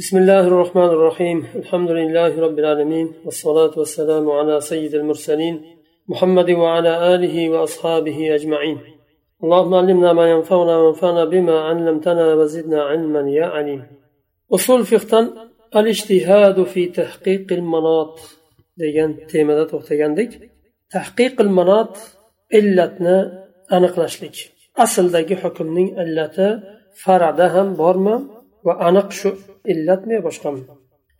بسم الله الرحمن الرحيم. الحمد لله رب العالمين والصلاة والسلام على سيد المرسلين محمد وعلى آله وأصحابه أجمعين. اللهم علمنا ما ينفعنا وانفعنا بما علمتنا وزدنا علما يا عليم. أصول فقه الاجتهاد في تحقيق المناط. degan temada to'xtagandik tahqiqil manot illatni aniqlashlik asldagi hukmning illati farada ham bormi va aniq shu illatmi boshqami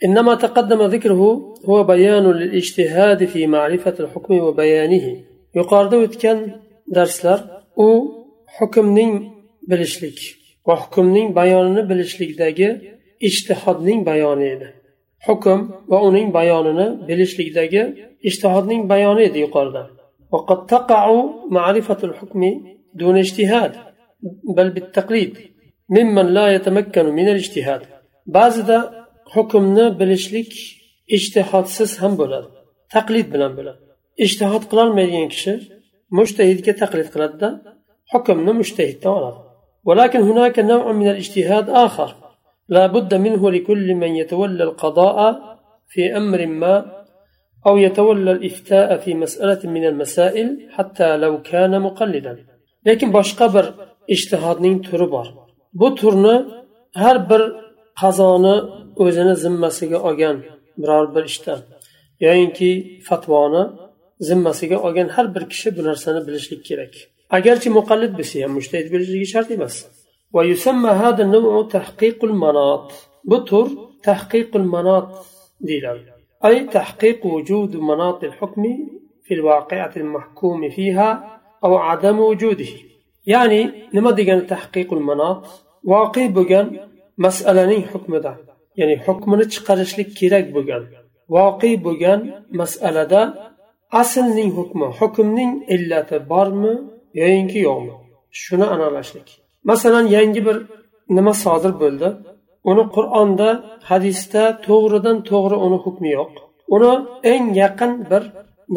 إنما تقدم ذكره هو بيان للاجتهاد في معرفة الحكم وبيانه yuqorida o'tgan darslar u hukmning bilishlik va hukmning bayonini bilishlikdagi ijtihodning bayoni edi hukm va uning bayonini bilishlikdagi ijtihodning bayoni edi yuqorida وقد تقع معرفة الحكم دون اجتهاد بل بالتقليد ممن لا يتمكن من الاجتهاد ba'zida hukmni bilishlik ijtihodsiz ham bo'ladi taqlid bilan bo'ladi ijtihod qilolmaydigan kishi mushtahidga taqlid qiladida hukmni mushtahiddan oladi ولكن هناك نوع من الاجتهاد آخر لا بد منه لكل من يتولى القضاء في أمر ما أو يتولى الإفتاء في مسألة من المسائل حتى لو كان مقلدا لكن boshqa bir ijtihodning turi bor bu turni har bir qazoni o'zini zimmasiga olgan biror bir ishdan yoyinki fatvoni zimmasiga olgan har bir kishi bu narsani bilishlik kerak agarchi muqallid bo'lsa ham mushtahid bo'lishligi shart emas ويسمى هذا النوع تحقيق المناط بطر تحقيق المناط ديلا أي تحقيق وجود مناط الحكم في الواقعة المحكوم فيها أو عدم وجوده يعني نما ديجان تحقيق المناط واقع بجان masalaning hukmida ya'ni hukmini chiqarishlik kerak bo'lgan voqe bo'lgan masalada aslning hukmi hukmning illati bormi yoyinki yo'qmi? Shuni aniqlashlik masalan yangi bir nima sodir bo'ldi? Uni qur'onda hadisda to'g'ridan to'g'ri uni hukmi yo'q. Uni eng yaqin bir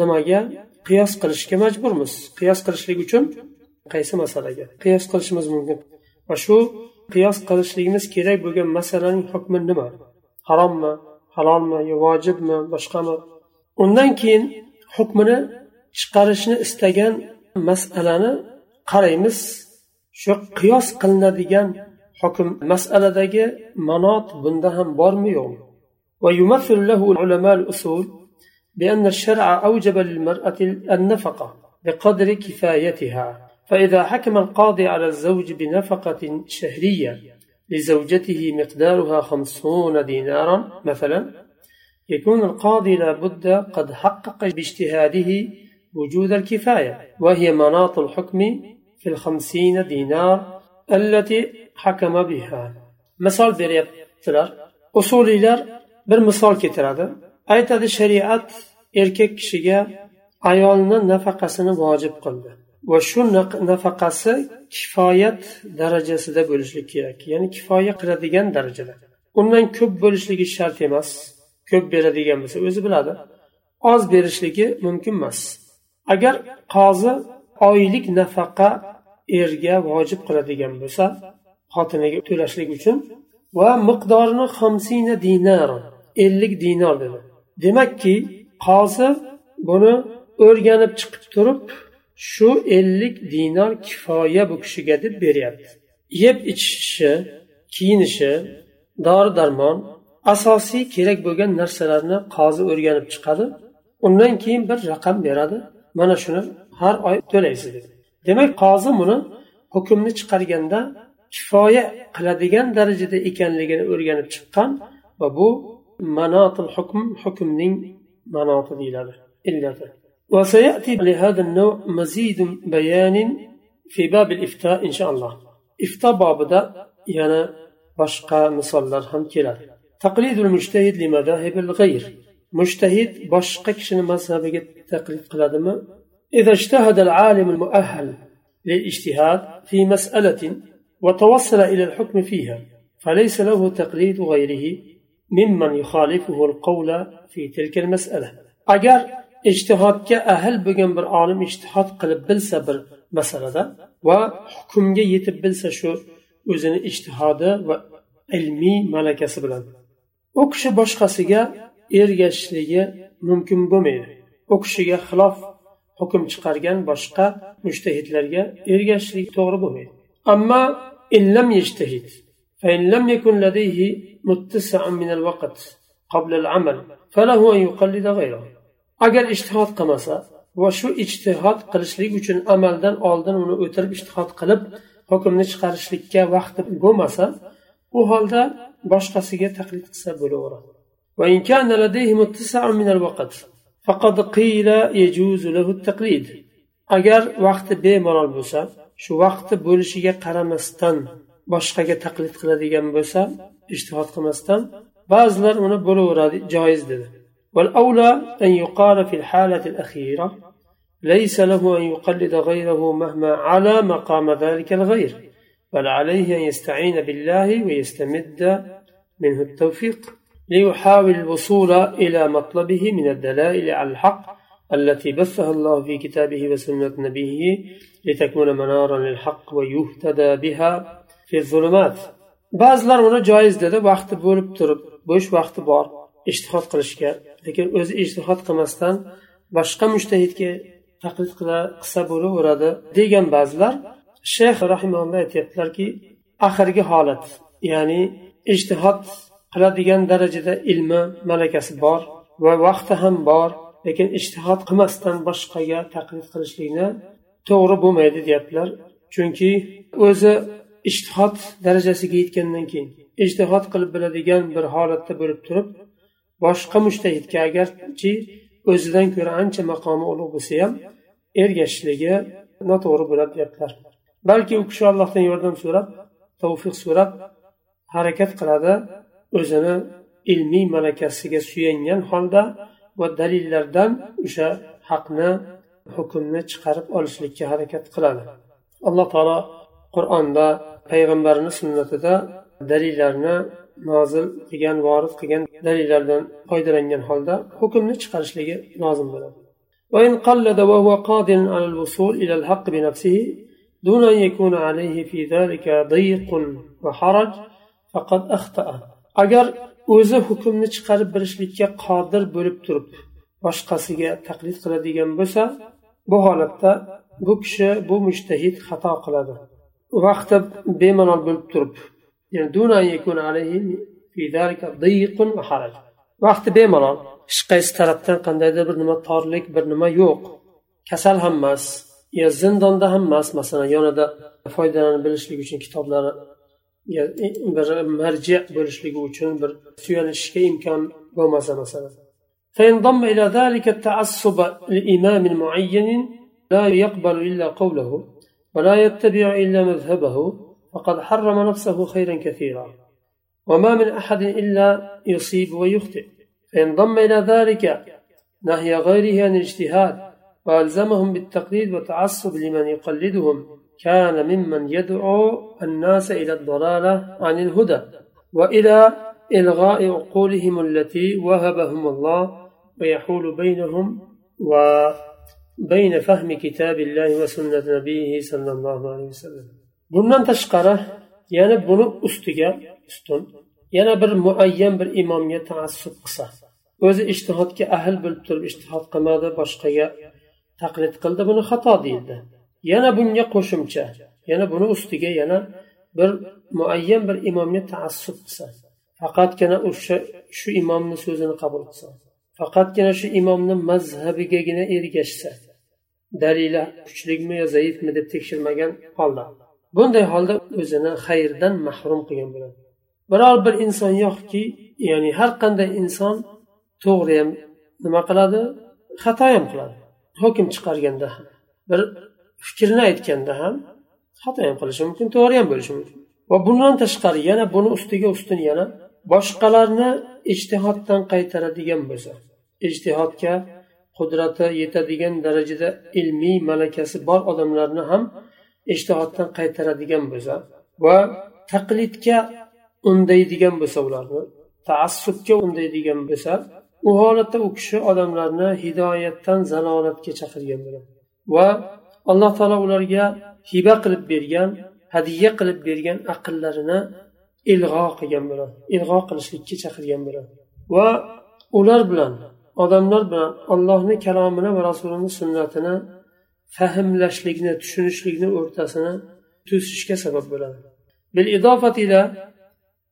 nimaga qiyos qilishga majburmiz. Qiyos qilishlik uchun qaysi masalaga? Qiyos qilishimiz mumkin. Va shu qiyos qilishligimiz kerak bo'lgan masalaning hukmi nima harommi halolmi yo vojibmi boshqami undan keyin hukmini chiqarishni istagan masalani qaraymiz shu qiyos qilinadigan hukm masaladagi manot bunda ham bormi yo'qmi ويمثل له علماء الأصول بأن الشرع أوجب للمرأة النفقة بقدر كفايتها فإذا حكم القاضي على الزوج بنفقة شهرية لزوجته مقدارها خمسون دينارا مثلا يكون القاضي لابد قد حقق باجتهاده وجود الكفاية وهي مناط الحكم في الخمسين دينار التي حكم بها. مثال beryaptilar usuliylar bir misol keltiradi aytadi shariat erkak kishiga ayolni nafaqasini vojib qildi va shu nafaqasi kifoyat darajasida bo'lishligi kerak. Ya'ni kifoya qiladigan darajada. Undan ko'p bo'lishligi shart emas. Ko'p beradigan bo'lsa o'zi biladi. Oz berishligi mumkin emas. Agar qozi oylik nafaqa erga vojib qiladigan bo'lsa xotiniga to'lashlik uchun va miqdorini xamsina dinar ellik dinor dedi. Demakki qozi buni o'rganib chiqib turib shu ellik dinor kifoya bu kishiga deb beryapti. Yeb ichishi kiyinishi dori darmon asosiy kerak bo'lgan narsalarni qozi o'rganib chiqadi. Undan keyin bir raqam beradi. Mana shuni har oy to'laysiz dedi. Demak qozi buni hukmni chiqarganda kifoya qiladigan darajada ekanligini o'rganib chiqqan va bu manotil hukm hukmning manoti deyiladi. Illati. وسيأتي لهذا النوع مزيد بيان في باب الإفتاء إن شاء الله. إفتاء بابدا يعني بشقى مصلر هم كلا تقليد المجتهد لمذاهب الغير. مجتهد بشقى كشن مذهب تقليد قلادما. إذا اجتهد العالم المؤهل للاجتهاد في مسألة وتوصل إلى الحكم فيها فليس له تقليد غيره ممن يخالفه القول في تلك المسألة. أجر ijtihodga ahl bo'lgan bir olim ijtihod qilib bilsa bir masalada va hukmga yetib bilsa shu o'zini ijtihodi va ilmiy malakasi bilan u kishi boshqasiga ergashishligi mumkin bo'lmaydi u kishiga xilof hukm chiqargan boshqa mushtahidlarga ergashishlik to'g'ri bo'lmaydi ammo illam yishtahid فإن لم يكن لديه متسع من الوقت قبل العمل فله أن يقلد غيره agar ishtihod qilmasa va shu ijtihod qilishlik uchun amaldan oldin uni o'tirib ishtihod qilib hukmni chiqarishlikka vaqti bo'lmasa u holda boshqasiga taqlid qilsa bo'laveradi وإن كان لديه متسع من الوقت فقد قيل يجوز له التقليد agar vaqti bemalol bo'lsa shu vaqti bo'lishiga qaramasdan boshqaga taqlid qiladigan bo'lsa ishtihod qilmasdan ba'zilar uni bo'laveradi joiz dedi والأولى أن يقال في الحالة الأخيرة ليس له أن يقلد غيره مهما على مقام ذلك الغير بل عليه أن يستعين بالله ويستمد منه التوفيق ليحاول الوصول إلى مطلبه من الدلائل على الحق التي بثها الله في كتابه وسنة نبيه لتكون منارا للحق ويهتدى بها في الظلمات. ba'zilar uni joiz dedi vaqti bo'lib turib bo'sh vaqti bor ishtihod qilishga lekin o'zi ishtihod qilmasdan boshqa mushtahidga taqlid qila qilsa bo'laveradi degan ba'zilar shayx rahimalloh aytyaptilarki oxirgi holat ya'ni ijtihod qiladigan darajada ilmi malakasi bor va vaqti ham bor lekin ijtihod qilmasdan boshqaga taqlid qilishlikni to'g'ri bo'lmaydi deyaptilar. Chunki o'zi ijtihod darajasiga yetgandan keyin ijtihod qilib biladigan bir holatda bo'lib turib boshqa mushtahidga agarchi o'zidan ko'ra ancha maqomi ulug' bo'lsa ham ergashishligi noto'g'ri bo'ladi deyaptilar balki u kishi allohdan yordam so'rab tavfiq so'rab harakat qiladi o'zini ilmiy malakasiga suyangan holda va dalillardan o'sha haqni hukmni chiqarib olishlikka harakat qiladi. Alloh taolo qur'onda payg'ambarni sunnatida dalillarni nozil qilgan vorid qilgan dalillardan foydalangan holda hukmni chiqarishligi lozim bo'ladi وإن قلد وهو قادر على الوصول إلى الحق بنفسه دون أن يكون عليه في ذلك ضيق وحرج فقد أخطأ أجر o'zi hukmni chiqarib berishlikka qodir bo'lib turib boshqasiga taqlid qiladigan bo'lsa bu holatda bu kishi bu mushtahid xato qiladi vaqti bemalol bo'lib turib vaqti bemalol hech qaysi tarafdan qandaydir bir nima torlik bir nima yo'q kasal ham emas yo zindonda ham emas masalan yonida foydalanib bilishlik uchun kitoblari bir marji bo'lishligi uchun bir suyanishga imkon bo'lmasa masalan فينضم إلى ذلك التعصب لإمام معين لا يقبل إلا قوله ولا يتبع إلا مذهبه فقد حرم نفسه خيرا كثيرا. وما من أحد إلا يصيب ويخطئ. فينضم إلى ذلك نهي غيره عن الاجتهاد وألزمهم بالتقليد والتعصب لمن يقلدهم. كان ممن يدعو الناس إلى الضلالة عن الهدى وإلى إلغاء عقولهم التي وهبهم الله. ويحول بينهم وبين فهم كتاب الله وسنة نبيه صلى الله عليه وسلم. Bundan tashqari yana buni ustiga ustun yana bir muayyan bir imomga taassub qilsa o'zi ishtihodga ahl bo'lib turib ishtihod qilmadi boshqaga taqlid qildi buni xato deyildi yana bunga qo'shimcha yana buni ustiga yana bir muayyan bir imomga taassub qilsa faqatgina o'sha shu imomni so'zini qabul qilsa faqatgina shu imomni mazhabigagina ergashsa dalili kuchlimi yo zaifmi deb tekshirmagan holda bunday holda o'zini xayrdan mahrum qilgan bo'ladi. Biror bir inson yo'qki ya'ni har qanday inson to'g'ri ham nima qiladi? Xato ham qiladi. Hukm chiqarganda ham bir fikrini aytganda ham xato ham qilishi mumkin to'g'ri ham bo'lishi mumkin. Va bundan tashqari yana buni ustiga ustun yana boshqalarni ijtihoddan qaytaradigan bo'lsa ijtihodga qudrati yetadigan darajada ilmiy malakasi bor odamlarni ham ijtihoddan qaytaradigan bo'lsa va taqlidga undaydigan bo'lsa ularni taassubga undaydigan bo'lsa u holatda u kishi odamlarni hidoyatdan zalolatga chaqirgan bo'ladi. Va alloh taolo ularga hiba qilib bergan hadya qilib bergan aqllarini ilg'o qilgan bo'ladi ilg'o qilishlikka chaqirgan bo'ladi. Va ular bilan odamlar bilan ollohni kalomini va rasulini sunnatini fahmlashlikni tushunishlikni o'rtasini to'sishga sabab bo'ladi بالإضافة إلى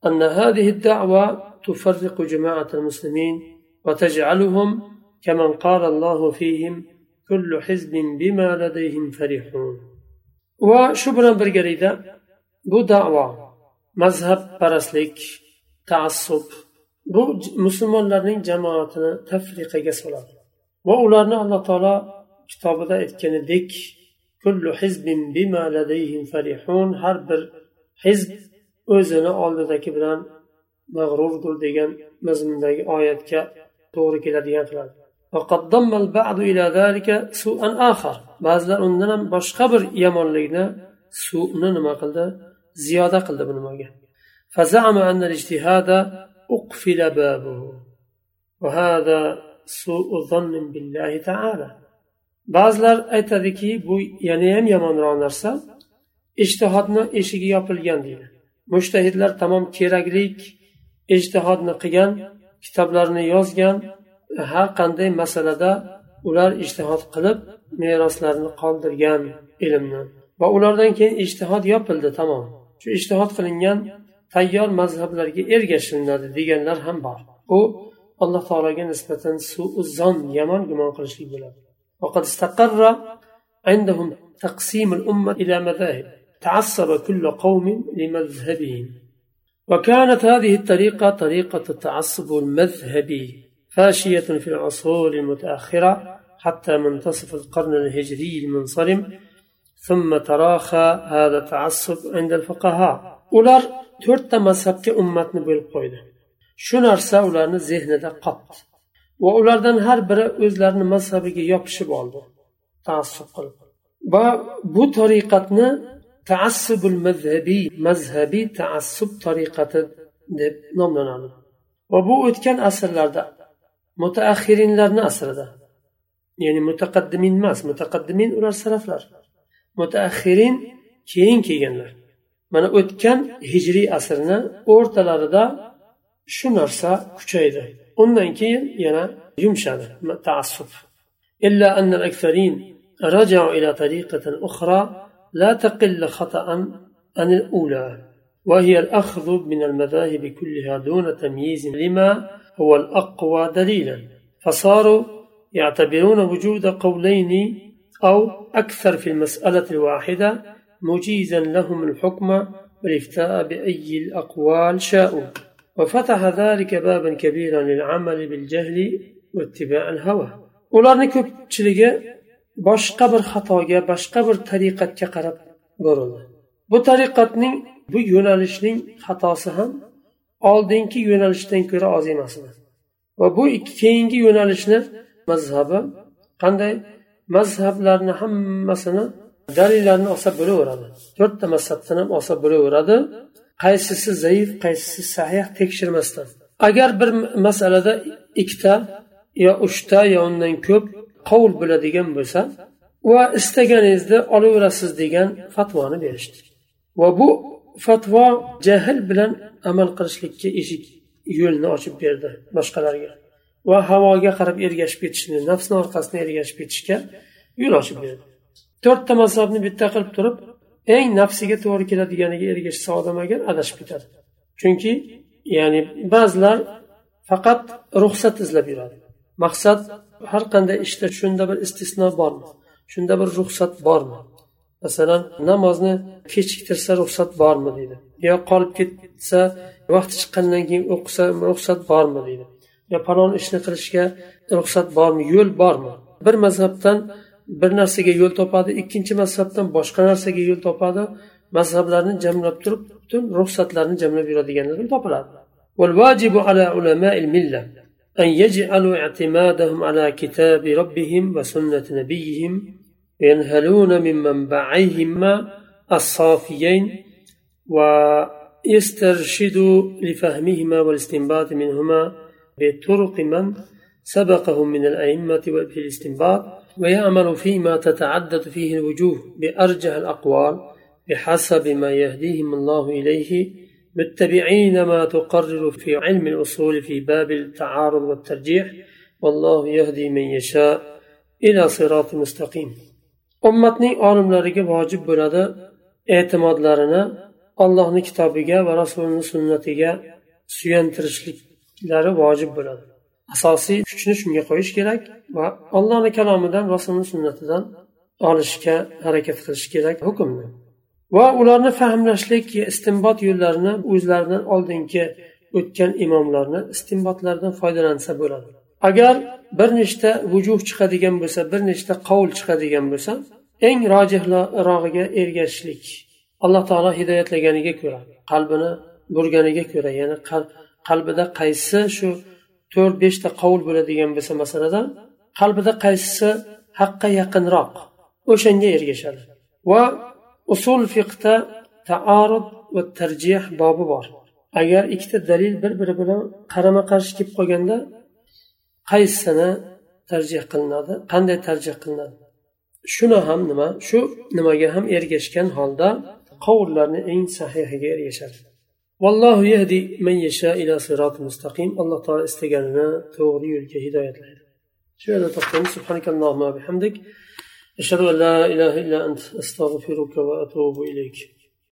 أن هذه الدعوة تفرق جماعة المسلمين وتجعلهم كمن قال الله فيهم كل حزب بما لديهم فرحون وشبرا برقريدة بو دعوة مذهب برسلك تعصب bu musulmonlarning jamoatini tafriqaga soladi va ularni alloh taolo kitobida aytganidek har bir hizb o'zini oldidagi bilan mag'rurdir degan mazmundagi oyatga to'g'ri keladigan qiladi ba'zilar undan ham boshqa bir yomonlikni su'ni nima qildi ziyoda qildi bu nimaga أقفل بابه وهذا سوء ظن بالله تعالى ba'zilar aytadiki bu yanayam yomonroq narsa. Ishtihodni eshigi yopilgan deydi. Mushtahidlar tamom keraklik ijtihodni qilgan kitoblarni yozgan har qanday masalada ular ijtihod qilib meroslarni qoldirgan ilmni. Va ulardan keyin ijtihod yopildi tamom. Shu ijtihod qilingan tayyor mazhablarga ergashilinadi deganlar ham bor. U alloh taologa nisbatan suuzon yomon gumon qilishlik bo'ladi. وقد استقر عندهم تقسيم الأمة إلى مذاهب. تعصب كل قوم لمذهبهم. وكانت هذه الطريقة طريقة التعصب المذهبي فاشية في العصور المتأخرة حتى منتصف القرن الهجري المنصرم ثم تراخى هذا التعصب عند الفقهاء. ular to'rtta mazhabga ummatni bo'lib qo'ydi shu narsa ularni zehnida qotdi va ulardan har biri o'zlarini mazhabiga yopishib oldi taassub qilib. Va bu tariqatni taassubul mazhabiy mazhabiy taassub tariqati deb nomlanadi. Va bu o'tgan asrlarda mutaaxirinlarni asrida ya'ni mutaqaddimin emas mutaqaddimin ular saraflar. Mutaaxirin keyin kelganlar. Mana o'tgan hijriy asrni o'rtalarida shu narsa kuchaydi. Undan keyin yana yumshadi taassub إلا أن الأكثرين رجعوا إلى طريقة أخرى لا تقل خطأ عن الأولى وهي الأخذ من المذاهب كلها دون تمييز لما هو الأقوى دليلا فصاروا يعتبرون وجود قولين أو أكثر في المسألة الواحدة مجيزا لهم الحكم والافتاء بأي الأقوال شاءوا وفتح ذلك بابا كبيرا للعمل بالجهل واتباع الهوى ularni ko'pchiligi boshqa bir xatoga boshqa bir tariqatga qarab burildi bu tariqatning bu yo'nalishning xatosi ham oldingi yo'nalishdan ko'ra oz emas edi va bu keyingi yo'nalishni mazhabi qanday mazhablarni hammasini dalillarni olsa bo'laveradi to'rtta mazhabdan ham olsa bo'laveradi Qaysisi zaif qaysisi sahih tekshirmasdan. Agar bir masalada ikkita yo uchta yo undan ko'p qovul bo'ladigan bo'lsa va istaganingizni olaverasiz degan fatvoni berishdi. Va bu fatvo jahl bilan amal qilishlikka eshik yo'lni ochib berdi boshqalarga va havoga qarab ergashib ketishni nafsni orqasidan ergashib ketishga yo'l ochib berdi. To'rtta mazhabni bitta qilib turib eng nafsiga to'g'ri keladiganiga ergashsa odam agar adashib ketadi. Chunki ya'ni ba'zilar faqat ruxsat izlab yuradi. Maqsad har qanday ishda shunda bir istisno bormi? Shunda bir ruxsat bormi? Masalan namozni kechiktirsa ruxsat bormi deydi. Yo qolib ketsa vaqti chiqqandan keyin o'qisa ruxsat bormi deydi. Yo falon ishni qilishga ruxsat bormi yo'l bormi? Bir mazhabdan bir narsaga yo'l topadi ikkinchi mazhabdan boshqa narsaga yo'l topadi mazhablarni jamlab turib butun ruxsatlarni jamlab yuradiganlar topiladi. والواجب على علماء الملة أن يجعلوا اعتمادهم على كتاب ربهم وسنة نبيهم ينهلون من منبعيهما الصافيين ويسترشدوا لفهمهما والاستنباط منهما بطرق من سبقهم من الأئمة في الاستنباط ويعمل فيما تتعدد فيه الوجوه بأرجح الأقوال بحسب ما يهديهم الله إليه متبعين ما تقرر في علم الأصول في باب التعارض والترجيح والله يهدي من يشاء إلى صراط مستقيم. ummatning olimlariga vojib bo'ladi e'timodlarini allohni kitobiga va rasulini sunnatiga suyantirishliklari vojib bo'ladi. Asosiy kuchni shunga qo'yish kerak va allohni kalomidan rasulni sunnatidan olishga harakat qilish kerak hukmni. Va ularni fahmlashlik istinbot yo'llarini o'zlaridan oldingi o'tgan imomlarni istinbotlaridan foydalansa bo'ladi. Agar bir nechta vujuh chiqadigan bo'lsa bir nechta qovul chiqadigan bo'lsa eng rojihrog'iga ergashishlik alloh taolo hidoyatlaganiga ko'ra qalbini burganiga ko'ra ya'ni qalbida qaysi shu to'rt beshta qovul bo'ladigan bo'lsa masalada qalbida qaysisi haqqa yaqinroq o'shanga ergashadi. Va usul fiqda taarud va tarjih bobi bor. Agar ikkita dalil bir biri bilan qarama qarshi kelib qolganda qaysisini tarjih qilinadi qanday tarjih qilinadi? Shuni ham nima? Shu nimaga ham ergashgan holda qovullarni eng sahihiga ergashadi. والله يهدي من يشاء إلى صراط مستقيم. الله تعالى استجعلنا توري الهداية شهادة تقوم. سبحانك اللهم وبحمدك. أشهد أن لا إله إلا أنت. أستغفرك وأتوب إليك.